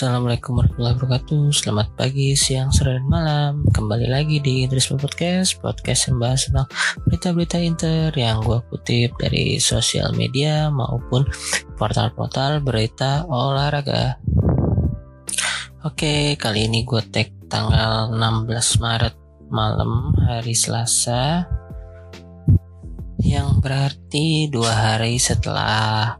Assalamualaikum warahmatullahi wabarakatuh. Selamat pagi, siang, sore, dan malam. Kembali lagi di Idris Podcast Podcast yang bahas tentang berita-berita inter Yang gue kutip dari sosial media Maupun portal-portal berita olahraga. Oke, kali ini gue tag tanggal 16 Maret malam hari Selasa. Yang berarti dua hari setelah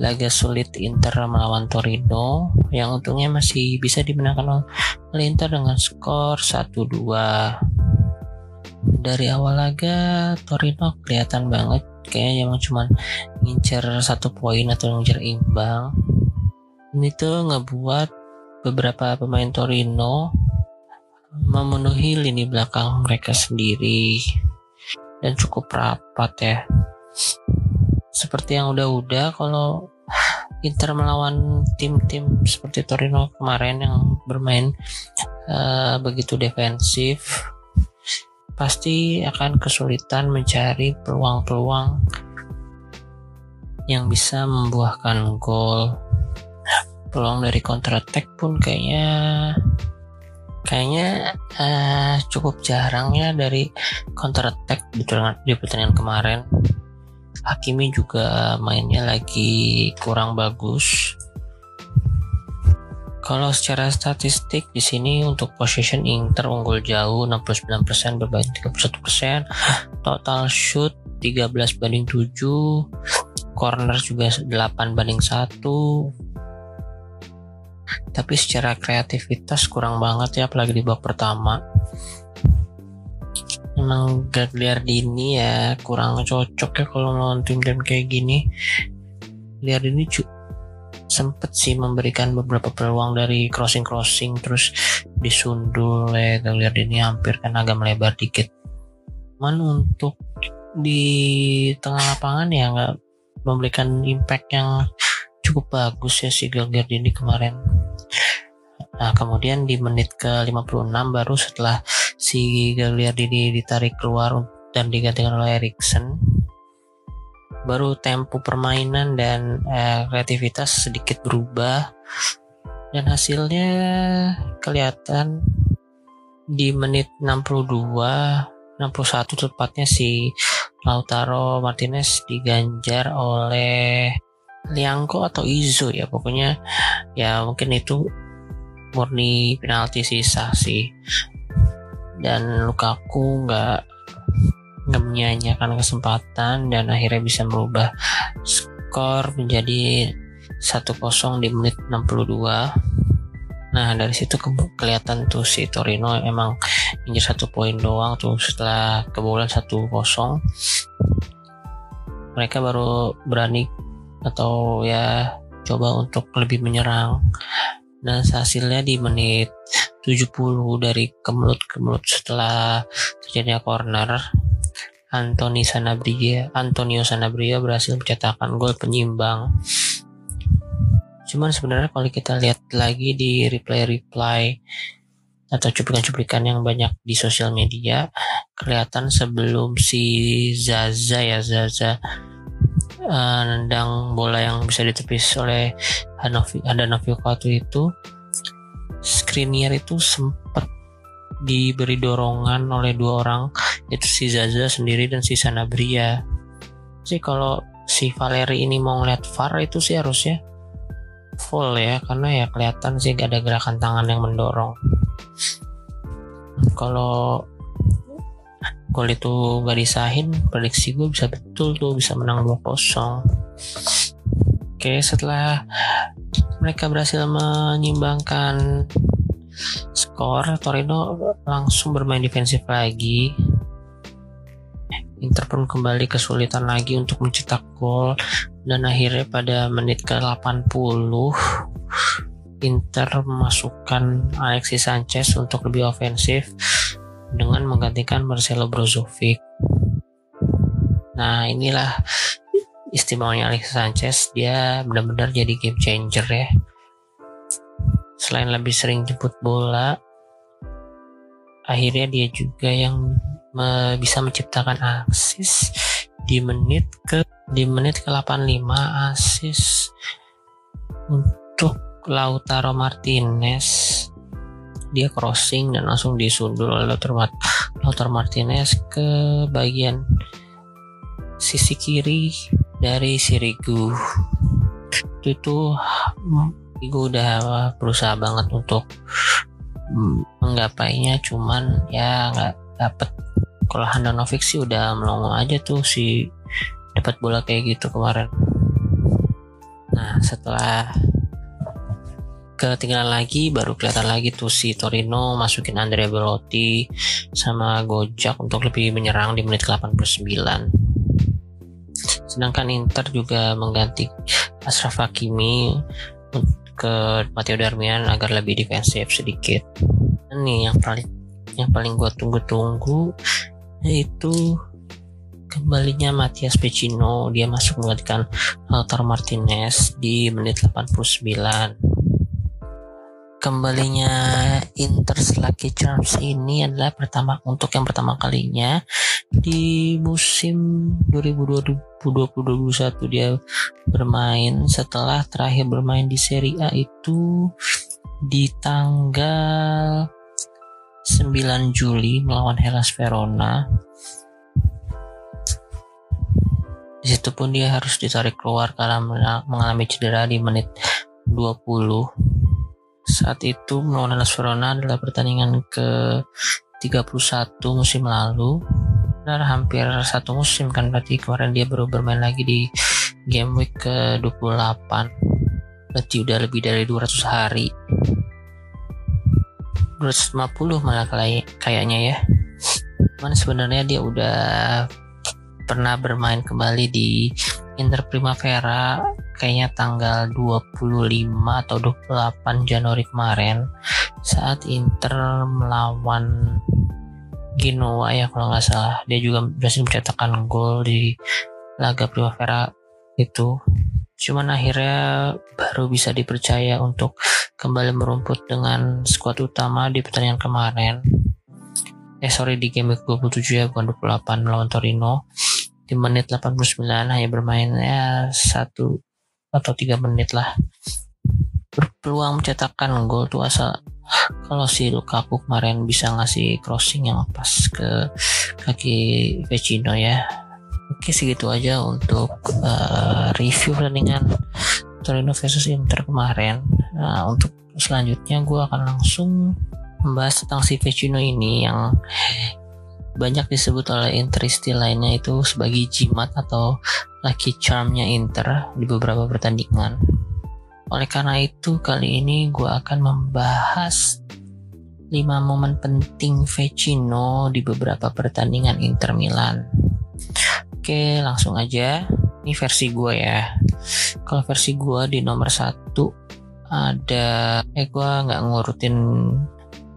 laga sulit Inter melawan Torino yang untungnya masih bisa dimenangkan oleh Inter dengan skor 1-2 dari awal laga Torino kelihatan banget kayaknya emang cuma ngincer satu poin atau ngincer imbang. Ini tuh ngebuat beberapa pemain Torino memenuhi lini belakang mereka sendiri. Dan cukup rapat ya seperti yang udah-udah kalau Inter melawan tim-tim seperti Torino kemarin yang bermain uh, begitu defensif pasti akan kesulitan mencari peluang-peluang yang bisa membuahkan gol. Peluang dari counter attack pun kayaknya kayaknya uh, cukup jarang ya dari counter attack di pertandingan kemarin Hakimi juga mainnya lagi kurang bagus. Kalau secara statistik di sini untuk possession Inter unggul jauh 69% berbanding 31%, total shoot 13 banding 7, corner juga 8 banding 1. Tapi secara kreativitas kurang banget ya apalagi di babak pertama emang Gagliardini ya kurang cocok ya kalau lawan tim-tim kayak gini. Gagliardini sempet sih memberikan beberapa peluang dari crossing-crossing terus disundul ya Gagliardini hampir kan agak melebar dikit. Cuman untuk di tengah lapangan ya nggak memberikan impact yang cukup bagus ya si Gagliardini kemarin. Nah, kemudian di menit ke-56 baru setelah si Gagliardini ditarik keluar dan digantikan oleh Erikson, baru tempo permainan dan eh, kreativitas sedikit berubah. Dan hasilnya kelihatan di menit 62 61 tepatnya si Lautaro Martinez diganjar oleh Liangko atau Izo ya. Pokoknya ya mungkin itu murni penalti sisa sih dan Lukaku nggak nggak menyanyikan kesempatan dan akhirnya bisa merubah skor menjadi 1-0 di menit 62 nah dari situ ke kelihatan tuh si Torino emang injek satu poin doang tuh setelah kebobolan 1-0 mereka baru berani atau ya coba untuk lebih menyerang. Dan hasilnya di menit 70 dari kemelut-kemelut setelah terjadinya corner. Anthony Sanabria Antonio Sanabria berhasil mencetakkan gol penyimbang. Cuman sebenarnya kalau kita lihat lagi di replay-replay atau cuplikan-cuplikan yang banyak di sosial media kelihatan sebelum si Zaza ya Zaza uh, nendang bola yang bisa ditepis oleh Hanovi Hanovi waktu itu Skriniar itu sempat diberi dorongan oleh dua orang yaitu si Zaza sendiri dan si Sanabria. Sih kalau si Valeri ini mau ngeliat VAR itu sih harusnya full ya karena ya kelihatan sih gak ada gerakan tangan yang mendorong. Kalau gol itu gak disahin prediksi gue bisa betul tuh bisa menang 2-0 oke setelah mereka berhasil menyimbangkan skor Torino langsung bermain defensif lagi Inter pun kembali kesulitan lagi untuk mencetak gol dan akhirnya pada menit ke-80 Inter memasukkan Alexis Sanchez untuk lebih ofensif dengan menggantikan Marcelo Brozovic. Nah inilah istimewanya Alexis Sanchez dia benar-benar jadi game changer ya. Selain lebih sering jemput bola, akhirnya dia juga yang me bisa menciptakan asis di menit ke di menit ke 85 asis untuk Lautaro Martinez dia crossing dan langsung disundul oleh Lautaro Martinez ke bagian sisi kiri dari Sirigu. Itu tuh gue udah berusaha banget untuk menggapainya cuman ya nggak dapet. Kalau Handanovic sih udah melongo aja tuh si dapat bola kayak gitu kemarin. Nah setelah ketinggalan lagi baru kelihatan lagi tuh si Torino masukin Andrea Belotti sama Gojak untuk lebih menyerang di menit 89 sedangkan Inter juga mengganti Ashraf Hakimi ke Matteo Darmian agar lebih defensif sedikit. Ini yang paling yang paling gue tunggu-tunggu yaitu kembalinya Matias Pecino. Dia masuk menggantikan Lautaro Martinez di menit 89 kembalinya Inter Lucky Charms ini adalah pertama untuk yang pertama kalinya di musim 2020-2021 dia bermain setelah terakhir bermain di Serie A itu di tanggal 9 Juli melawan Hellas Verona Di situ pun dia harus ditarik keluar karena mengalami cedera di menit 20. Saat itu melawan Hellas Verona adalah pertandingan ke 31 musim lalu. Dan hampir satu musim kan berarti kemarin dia baru bermain lagi di game week ke 28. Berarti udah lebih dari 200 hari. 250 malah kayaknya ya. Cuman sebenarnya dia udah pernah bermain kembali di Inter Primavera kayaknya tanggal 25 atau 28 Januari kemarin saat Inter melawan Genoa ya kalau nggak salah. Dia juga berhasil mencetakkan gol di laga Primavera itu. Cuman akhirnya baru bisa dipercaya untuk kembali merumput dengan skuad utama di pertandingan kemarin. Eh sorry di game 27 ya bukan 28 melawan Torino. Di menit 89 hanya bermain ya satu atau tiga menit lah. Berpeluang mencetakkan gol tuh asal kalau si Lukaku kemarin bisa ngasih crossing yang pas ke kaki Vecino ya. Oke segitu aja untuk uh, review pertandingan Torino versus Inter kemarin. Nah untuk selanjutnya gue akan langsung membahas tentang si Vecino ini yang banyak disebut oleh Interisti lainnya itu sebagai jimat atau lucky charmnya Inter di beberapa pertandingan. Oleh karena itu kali ini gue akan membahas 5 momen penting Vecino di beberapa pertandingan Inter Milan. Oke langsung aja, ini versi gue ya. Kalau versi gue di nomor satu ada, eh gue nggak ngurutin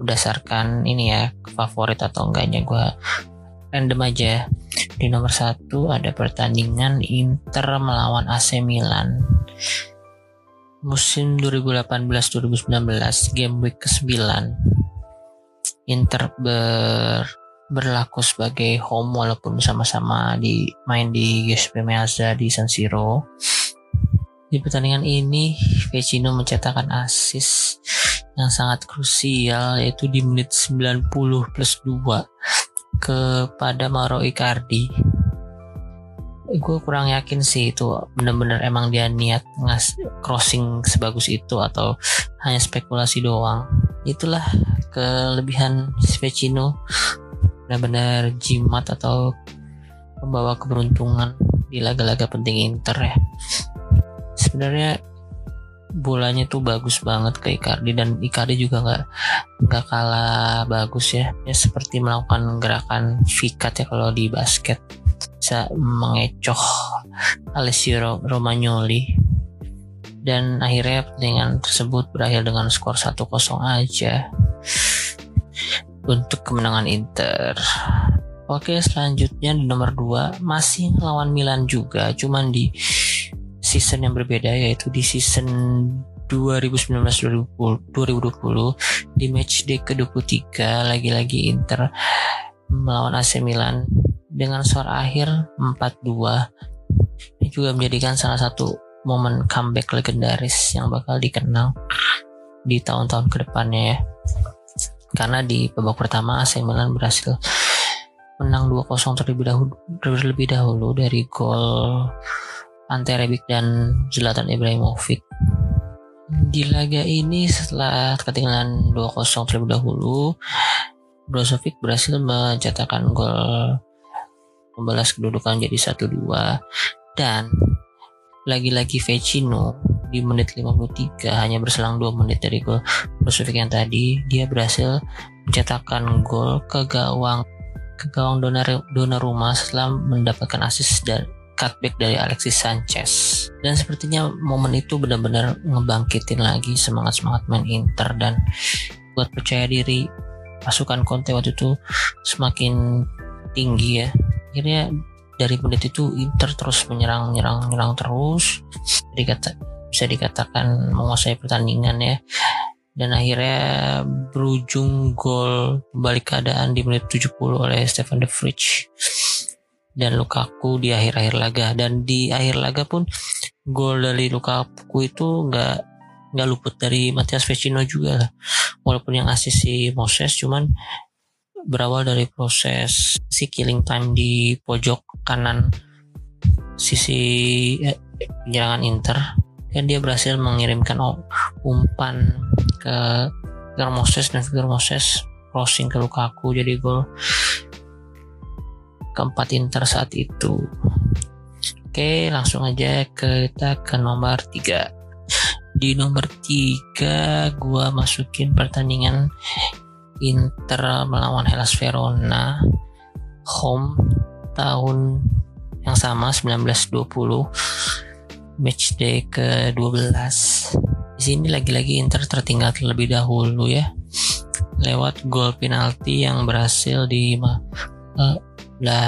berdasarkan ini ya favorit atau enggaknya gue random aja. Di nomor satu ada pertandingan Inter melawan AC Milan. Musim 2018-2019 game week ke-9 Inter ber berlaku sebagai home walaupun sama-sama di main di Giuseppe Meazza di San Siro. Di pertandingan ini Vecino mencetakkan assist yang sangat krusial yaitu di menit 90 plus 2 kepada Mauro Icardi. Gue kurang yakin sih itu bener-bener emang dia niat ngas crossing sebagus itu atau hanya spekulasi doang. Itulah kelebihan Vecino benar-benar jimat atau membawa keberuntungan di laga-laga penting Inter ya sebenarnya bolanya tuh bagus banget ke Icardi dan Icardi juga nggak nggak kalah bagus ya. Ya seperti melakukan gerakan fikat ya kalau di basket. Bisa mengecoh Alessio Romagnoli. Dan akhirnya pertandingan tersebut berakhir dengan skor 1-0 aja untuk kemenangan Inter. Oke selanjutnya di nomor 2 masih lawan Milan juga. Cuman di season yang berbeda yaitu di season 2019-2020 di match day ke-23 lagi-lagi Inter melawan AC Milan dengan skor akhir 4-2 ini juga menjadikan salah satu momen comeback legendaris yang bakal dikenal di tahun-tahun ke depannya ya. Karena di babak pertama AC Milan berhasil menang 2-0 terlebih dahulu terlebih dahulu dari gol Ante Rebic dan Zlatan Ibrahimovic. Di laga ini setelah ketinggalan 2-0 terlebih dahulu Brozovic berhasil mencetakkan gol membalas kedudukan jadi 1-2 dan lagi-lagi Vecino di menit 53 hanya berselang 2 menit dari gol Brozovic yang tadi dia berhasil mencetakkan gol ke gawang ke gawang Donnarumma setelah mendapatkan assist dan cutback dari Alexis Sanchez. Dan sepertinya momen itu benar-benar ngebangkitin lagi semangat-semangat main Inter. Dan buat percaya diri pasukan Conte waktu itu semakin tinggi ya. Akhirnya dari menit itu Inter terus menyerang menyerang menyerang terus. Dikata bisa dikatakan menguasai pertandingan ya. Dan akhirnya berujung gol balik keadaan di menit 70 oleh Stefan De Vrij dan Lukaku di akhir-akhir laga. Dan di akhir laga pun gol dari Lukaku itu nggak nggak luput dari Matias Vecino juga lah. Walaupun yang asis si Moses cuman berawal dari proses si killing time di pojok kanan sisi eh, penyerangan Inter. Dan dia berhasil mengirimkan umpan ke Victor Moses dan Victor Moses crossing ke Lukaku jadi gol keempat Inter saat itu. Oke langsung aja kita ke nomor 3 di nomor 3 gua masukin pertandingan Inter melawan Hellas Verona home tahun yang sama 1920 match day ke-12 di sini lagi-lagi Inter tertinggal terlebih dahulu ya lewat gol penalti yang berhasil di uh,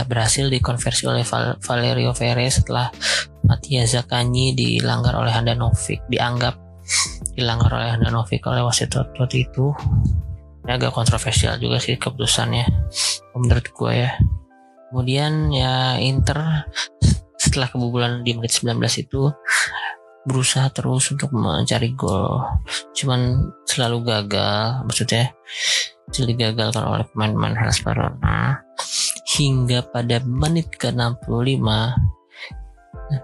berhasil dikonversi oleh Val Valerio Perez setelah Mattia Zaccagni dilanggar oleh Handanovic dianggap dilanggar oleh Handanovic oleh wasit waktu itu. Ini agak kontroversial juga sih keputusannya menurut gue ya. Kemudian ya Inter setelah kebobolan di menit 19 itu berusaha terus untuk mencari gol. Cuman selalu gagal maksudnya selalu digagalkan oleh pemain-pemain Verona hingga pada menit ke-65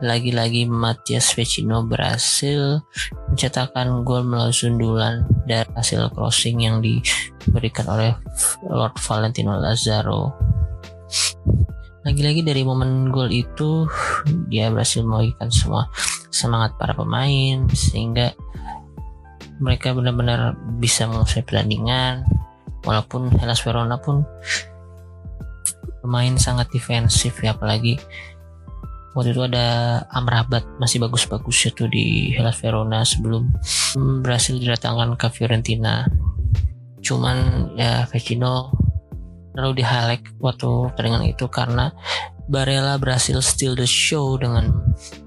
lagi-lagi Matias Vecino berhasil mencetakkan gol melalui sundulan dari hasil crossing yang diberikan oleh Lord Valentino Lazaro. Lagi-lagi dari momen gol itu dia berhasil membagikan semua semangat para pemain sehingga mereka benar-benar bisa menguasai pertandingan walaupun Hellas Verona pun pemain sangat defensif ya apalagi waktu itu ada Amrabat masih bagus-bagus tuh di Hellas Verona sebelum berhasil didatangkan ke Fiorentina. Cuman ya Vecino lalu highlight waktu pertandingan itu karena Barella berhasil steal the show dengan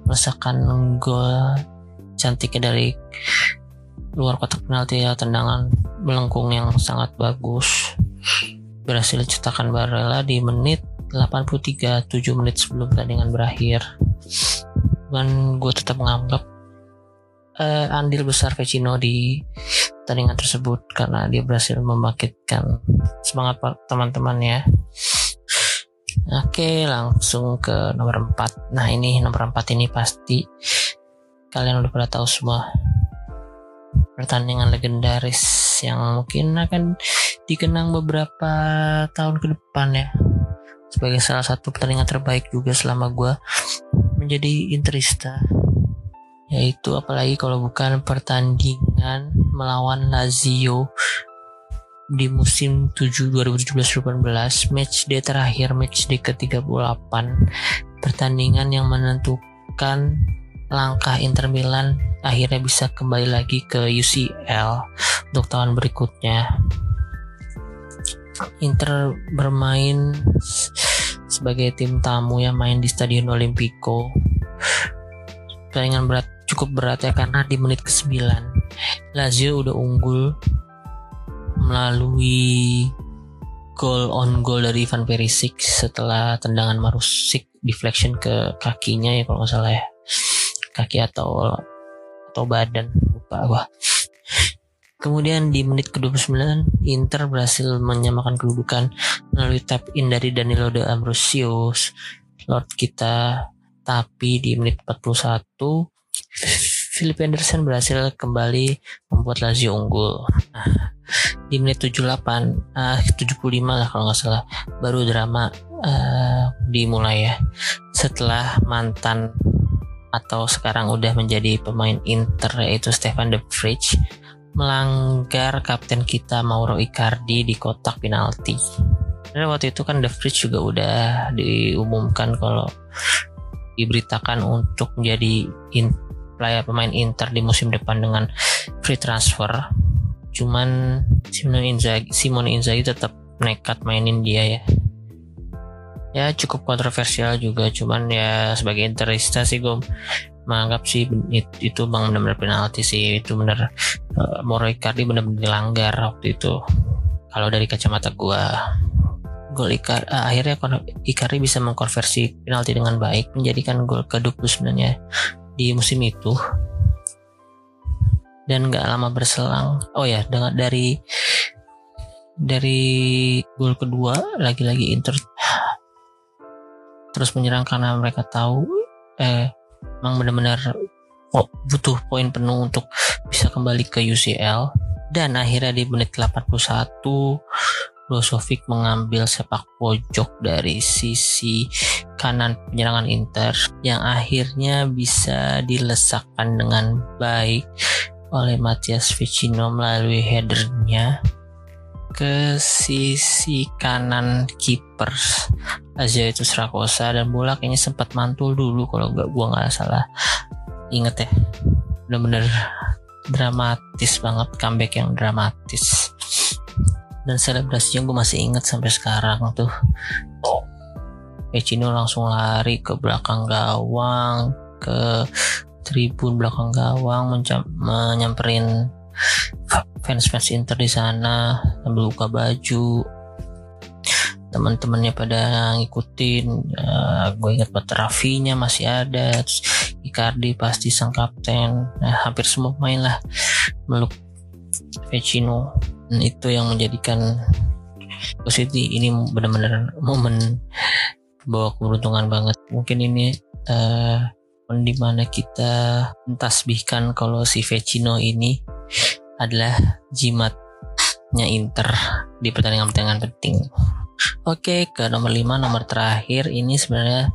merasakan gol cantiknya dari luar kotak penalti ya tendangan melengkung yang sangat bagus berhasil cetakan Barella di menit 83 7 menit sebelum pertandingan berakhir. Dan gue tetap menganggap uh, andil besar Vecino di pertandingan tersebut karena dia berhasil membangkitkan semangat teman-temannya. Oke langsung ke nomor 4 Nah ini nomor 4 ini pasti Kalian udah pada tahu semua Pertandingan legendaris Yang mungkin akan dikenang beberapa tahun ke depan ya. Sebagai salah satu pertandingan terbaik juga selama gue menjadi interista yaitu apalagi kalau bukan pertandingan melawan Lazio di musim 7 2017-2018 match day terakhir match day ke-38 pertandingan yang menentukan langkah Inter Milan akhirnya bisa kembali lagi ke UCL untuk tahun berikutnya Inter bermain sebagai tim tamu yang main di Stadion Olimpico. Pertandingan berat cukup berat ya karena di menit ke-9 Lazio udah unggul melalui gol on goal dari Ivan Perisic setelah tendangan Marusik deflection ke kakinya ya kalau nggak salah ya. kaki atau atau badan lupa gua Kemudian di menit ke-29 Inter berhasil menyamakan kedudukan melalui tap in dari Danilo de Ambrosius Lord kita tapi di menit 41 Philip Anderson berhasil kembali membuat Lazio unggul. Nah, di menit 78, uh, 75 lah kalau nggak salah, baru drama uh, dimulai ya. Setelah mantan atau sekarang udah menjadi pemain Inter yaitu Stefan De Vrij melanggar kapten kita Mauro Icardi di kotak penalti. Karena waktu itu kan The Fridge juga udah diumumkan kalau diberitakan untuk menjadi in, player pemain Inter di musim depan dengan free transfer. Cuman Simone Inzaghi, Simone Inzaghi tetap nekat mainin dia ya. Ya cukup kontroversial juga, cuman ya sebagai Interista sih gue menganggap sih itu bang benar-benar penalti sih. Itu benar uh, Moro Icardi benar-benar dilanggar waktu itu. Kalau dari kacamata gua gol Icar uh, akhirnya Icardi bisa mengkonversi penalti dengan baik menjadikan gol ke-29 nya di musim itu. Dan gak lama berselang oh ya dengan dari dari gol kedua lagi-lagi Inter terus menyerang karena mereka tahu eh memang benar-benar butuh poin penuh untuk bisa kembali ke UCL dan akhirnya di menit 81 Brozovic mengambil sepak pojok dari sisi kanan penyerangan Inter yang akhirnya bisa dilesakkan dengan baik oleh Matias Vicino melalui headernya ke sisi kanan kiper Lazio itu Srakosa dan bola kayaknya sempat mantul dulu kalau nggak gua nggak salah. Inget ya bener-bener dramatis banget comeback yang dramatis. Dan selebrasinya gue masih inget sampai sekarang tuh. Ecino langsung lari ke belakang gawang ke tribun belakang gawang menyamperin fans-fans Inter di sana sambil buka baju. Teman-temannya pada ngikutin uh, gue ingat buat Rafinya masih ada terus Icardi pasti sang kapten. Nah, hampir semua main lah meluk Vecino dan itu yang menjadikan City ini benar-benar momen bawa keberuntungan banget. Mungkin ini uh, di mana kita mentasbihkan kalau si Vecino ini adalah jimatnya Inter di pertandingan-pertandingan penting. Oke, ke nomor 5, nomor terakhir ini sebenarnya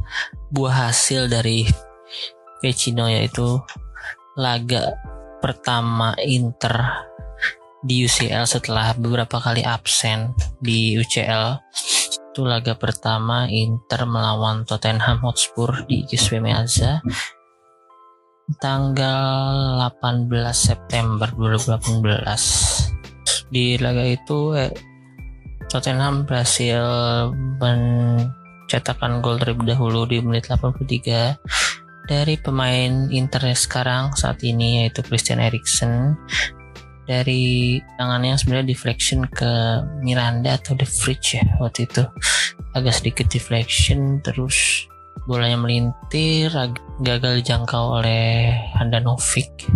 buah hasil dari Vecino yaitu laga pertama Inter di UCL setelah beberapa kali absen di UCL. Itu laga pertama Inter melawan Tottenham Hotspur di Giuseppe Meazza tanggal 18 September 2018 di laga itu eh, Tottenham berhasil mencetakkan gol terlebih dahulu di menit 83 dari pemain Inter sekarang saat ini yaitu Christian Eriksen. Dari tangannya sebenarnya deflection ke Miranda atau The Fridge ya waktu itu. Agak sedikit deflection terus bolanya melintir gagal dijangkau oleh Handanovic.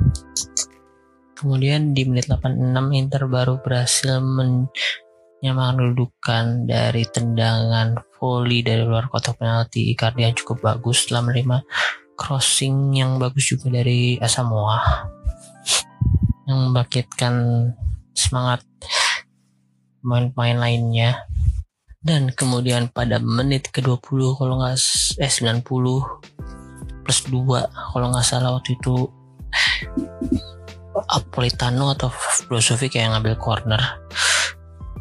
Kemudian di menit 86 Inter baru berhasil menyamakan kedudukan dari tendangan volley dari luar kotak penalti. Icardi yang cukup bagus setelah menerima crossing yang bagus juga dari Asamoah. Yang membangkitkan semangat pemain-pemain lainnya dan kemudian pada menit ke-20 kalau nggak eh 90 plus 2 kalau nggak salah waktu itu Apolitano atau Brozovic yang ngambil corner.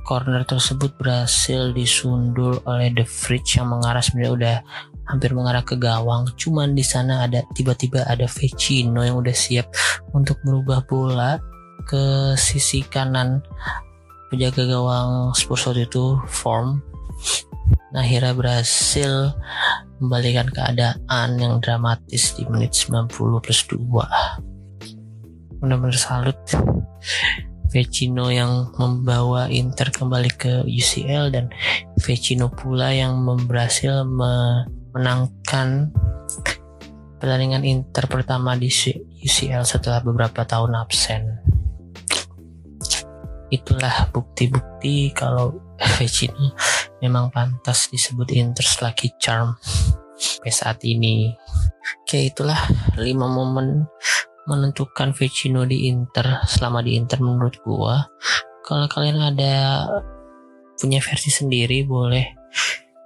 Corner tersebut berhasil disundul oleh The Fridge yang mengarah sebenarnya udah hampir mengarah ke gawang. Cuman di sana ada tiba-tiba ada Vecino yang udah siap untuk merubah bola ke sisi kanan penjaga gawang Spurs waktu itu form akhirnya berhasil membalikan keadaan yang dramatis di menit 90 plus 2 benar-benar salut Vecino yang membawa Inter kembali ke UCL dan Vecino pula yang berhasil memenangkan pertandingan Inter pertama di UCL setelah beberapa tahun absen. Itulah bukti-bukti kalau Vecino memang pantas disebut Inter's lucky charm sampai saat ini. Oke, itulah 5 momen menentukan Vecino di Inter selama di Inter menurut gua. Kalau kalian ada punya versi sendiri boleh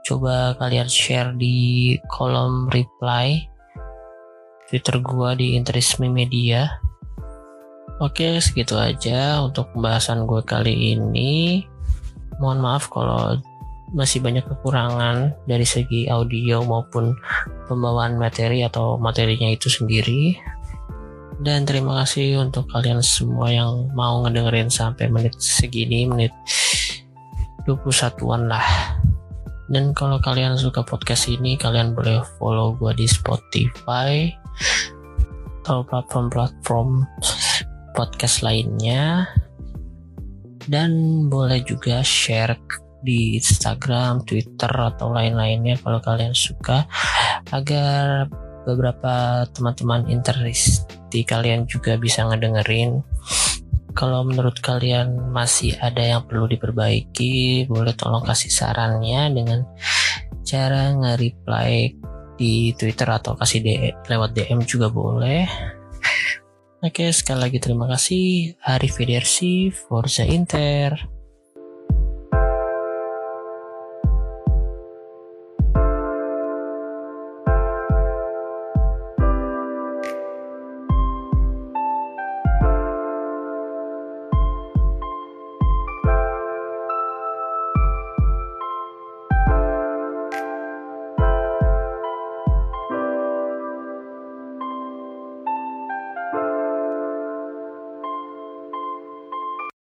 coba kalian share di kolom reply Twitter gua di Interisme Media. Oke, segitu aja untuk pembahasan gue kali ini. Mohon maaf kalau masih banyak kekurangan dari segi audio maupun pembawaan materi atau materinya itu sendiri. Dan terima kasih untuk kalian semua yang mau ngedengerin sampai menit segini, menit 21-an lah. Dan kalau kalian suka podcast ini, kalian boleh follow gue di Spotify atau platform-platform podcast lainnya. Dan boleh juga share di Instagram, Twitter, atau lain-lainnya kalau kalian suka agar beberapa teman-teman interesti kalian juga bisa ngedengerin kalau menurut kalian masih ada yang perlu diperbaiki, boleh tolong kasih sarannya dengan cara nge-reply di Twitter atau kasih DM, lewat DM juga boleh. Oke, sekali lagi terima kasih. Arif Forza Inter.